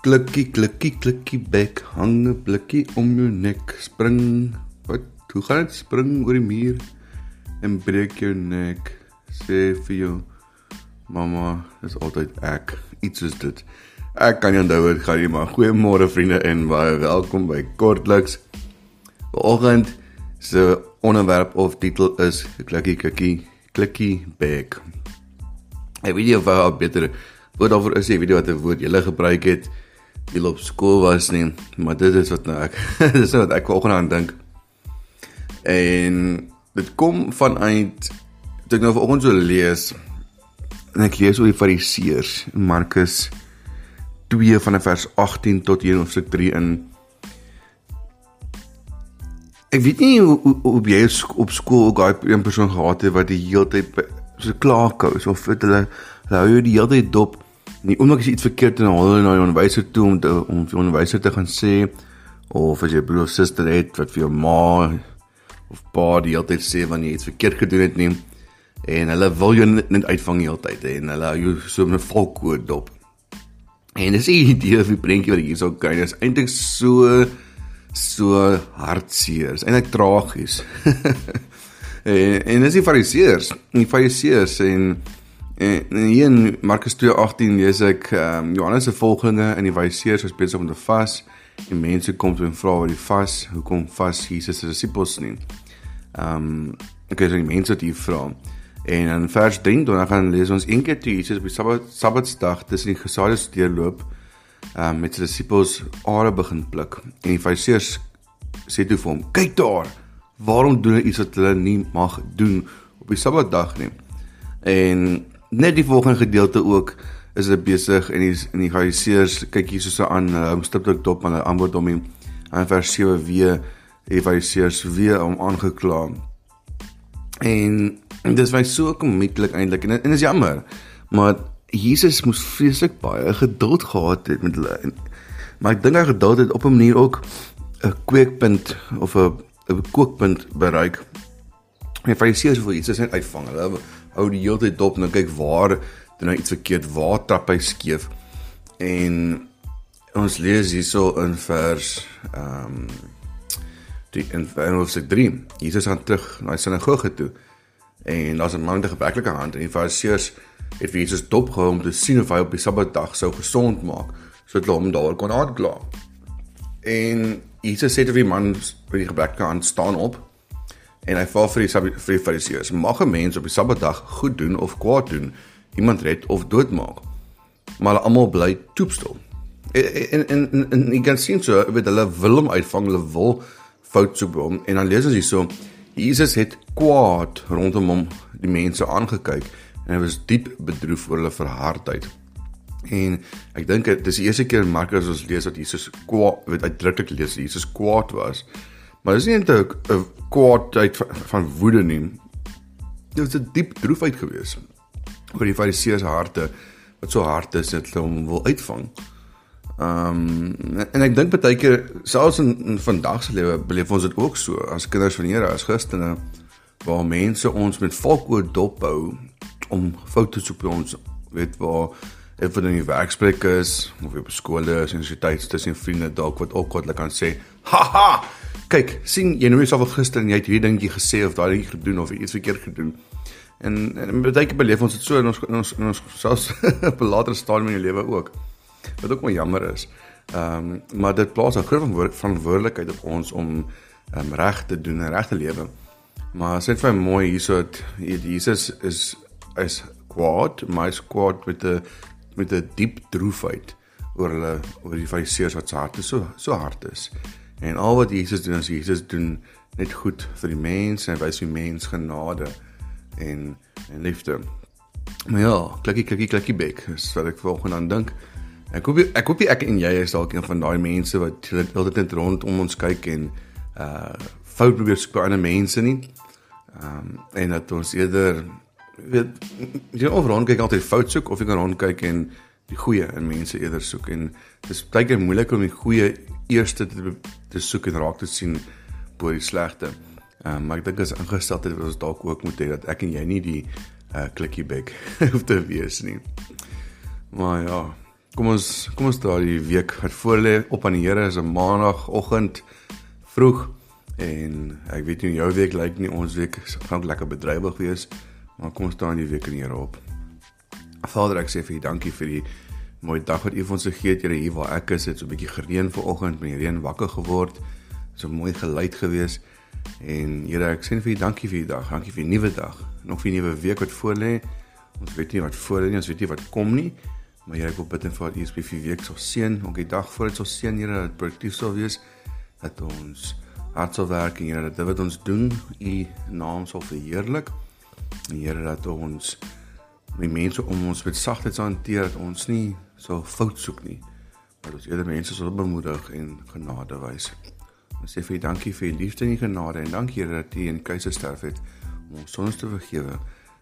Klikkie klikkie klikkie bek hang 'n blikkie om jou nek. Spring wat? Hoe gaan dit spring oor die muur en breek jou nek. Sê vir jou mamma is altyd ek. Iets is dit. Ek kan jou onthou dit gaan jy maar goeiemôre vriende en baie welkom by kortliks. Vanoggend se onderwerp of titel is klikkie klikkie klikkie bek. Nie of jy beter woord daarvoor is 'n video wat 'n woord jy gebruik het jy op skool was nie, maar dit is wat nou ek dis wat ek vanoggend aan dink. En dit kom vanuit toe ek nou vanoggend so lees en ek lees oor die fariseërs in Markus 2 van vers 18 tot 1 hoofstuk 3 in Ek weet nie hoe hoe, hoe jy op skool ook daai een persoon gehad het wat die hele tyd so klaarkous of het hulle hou jy die hele tyd dop nie jy iets verkeerd in hulle na jou onderwyser toe om te, om vir onderwyser te gaan sê of as jy broer of suster het wat vir jou ma of pa die hele tyd sê wanneer jy iets verkeerd gedoen het nie en hulle wil jou net, uitvang die hele tyd en hulle jou so 'n valkoord dop. En dis 'n idee vir prentjie wat jy so kry. Dit is eintlik so so hartseer. Is eintlik tragies. en en dis die fariseërs. Die fariseërs en En hier in Markus 2:18 lees ek ehm um, Johannes se volgelinge in die Fariseërs was besig om te vas en mense kom toe en vra oor die vas, hoekom vas Jesus se disippels nie. Ehm um, ek sê die mense het hier vra. En in vers 10 dan gaan lees ons een keer toe Jesus op die Sabbat Sabbatsdag tussen die gesaaides deurloop ehm um, met sy disippels are begin pluk. En die Fariseërs sê toe vir hom: "Kyk daar, waarom doen hulle iets wat hulle nie mag doen op die Sabbatdag nie?" En net die volgende gedeelte ook is hulle besig en die in die fariseërs kyk hier so aan hulle hom stip dit op en hulle antwoord hom in vers 7 weer die fariseërs weer om aangekla. En dis was so komieklik eintlik en en is jammer. Maar Jesus moes vreeslik baie geduld gehad het met hulle. Maar ek dink hy geduld het op 'n manier ook 'n kweekpunt of 'n 'n kookpunt bereik. Die fariseërs wil Jesus net uitvang. Hulle hou die hele tyd dop en dan kyk waar doen hy iets verkeerd, waar trap hy skeef. En ons lees hierso in vers ehm um, die in vers 3. Jesus gaan terug na die sinagoge toe. En daar's 'n man met 'n gebreklike hand en die fariseërs het vir Jesus dop gehou om te sien of hy op die Sabbatdag sou gesond maak sodat hulle hom daar kon aankla. En Jesus sê vir die man met die gebreklike hand staan op En hy vra vir die vir die fariseërs: "Mag 'n mens op die Sabbatdag goed doen of kwaad doen, iemand red of doodmaak?" Maar hulle almal bly toepstil. En en en en jy kan sien so, weet hulle wil hom uitvang, hulle wil fout soek by hom en dan lees ons hierso: Jesus het kwaad rondom hom die mense aangekyk en hy was diep bedroef oor hulle verhardheid. En ek dink dit is die eerste keer in Markus ons lees dat Jesus kwaad, weet uitdruklik lees Jesus kwaad was. Maar dis nie net 'n kwaadheid van, van woede nie. Dit was 'n diep droefheid geweest oor die fariseërs harte wat so hard is dat hulle hom wil uitvang. Ehm um, en ek dink baie keer selfs in, in vandag se lewe beleef ons dit ook so as kinders van Here as Christene waar mense ons met valkoord dophou om foute te soek by ons weet waar of dit in die werksplek is of op skool is en jy tyd tussen vriende dalk wat ook wat hulle kan sê haha kyk, sien jy nou jouself gister en jy het hierdie dingetjie gesê of daai dingetjie gedoen of iets verkeerd gedoen. En en baie keer beleef ons dit so in ons in ons, in ons selfs op 'n later stadium in jou lewe ook. Wat ook maar jammer is. Ehm um, maar dit plaas 'n groot verantwoordelikheid op ons om ehm um, reg te doen en reg te lewe. Maar sê vir my mooi hierso Jesus is is kwaad, maar is kwaad met 'n met 'n diep droefheid oor hulle oor die fariseërs wat se harte so so hard is. En al wat Jesus doen is Jesus doen net goed vir die mens en wys die mens genade en en liefde. Maar ja, klikkie klikkie klikkie bek, is wat ek volgens aan dink. Ek hoop ek hoop ek en jy is dalk een van daai mense wat altyd net rondom ons kyk en uh fout probeer soek by ander mense nie. Ehm um, en dat ons eerder weet jy of rond kyk altyd fout soek of jy kan rond kyk en die goeie in mense eerder soek en dis baie keer moeilik om die goeie eerste te, te soek en raak te sien bo die slegte. Ehm um, maar ek dink as ingesteldheid wat ons dalk ook moet hê dat ek en jy nie die uh, klikkie bek hoef te wees nie. Maar ja, Kom ons kom ons daai die week wat voor lê op aan die Here is 'n maandagooggend vroeg en ek weet nie jou week lyk nie ons week gaan lekker bedrywig wees maar kom ons staan die week in die Here op. Vader ek sê vir U dankie vir die mooi dag wat U vir ons gegee het Here hier waar ek is het so 'n bietjie gereën vanoggend met die reën wakker geword. So mooi geluid gewees en Here ek sê vir U dankie vir die dag. Dankie vir die nuwe dag. Nog vir die nuwe week wat voor lê. Ons weet nie wat voor lê nie, ons weet nie wat kom nie. Maar Here ek wil bid en vir U spesifiek vir week sal seën, ook die dag voor dit sal seën Here dat dit produktief sal wees dat ons hard sal werk en Here dat dit wat ons doen U naam sal verheerlik. En Here dat ons die mense om ons met sagtheid sal hanteer dat ons nie so fout soek nie. Maar ons eerder mense sal bemoedig en genade wys. Ons sê vir U dankie vir U liefde en U genade en dankie Here dat U in keuse sterf het om ons sondes te vergewe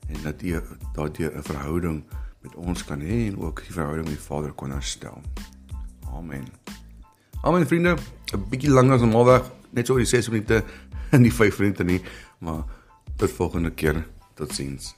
en dat U daardeur 'n verhouding met ons kan hê en ook die verhouding met die Vader kon herstel. Amen. Amen vriende, 'n bietjie langer as normaalweg, net so oor die 6 minute in die 5 minute nie, maar tot volgende keer. Totsiens.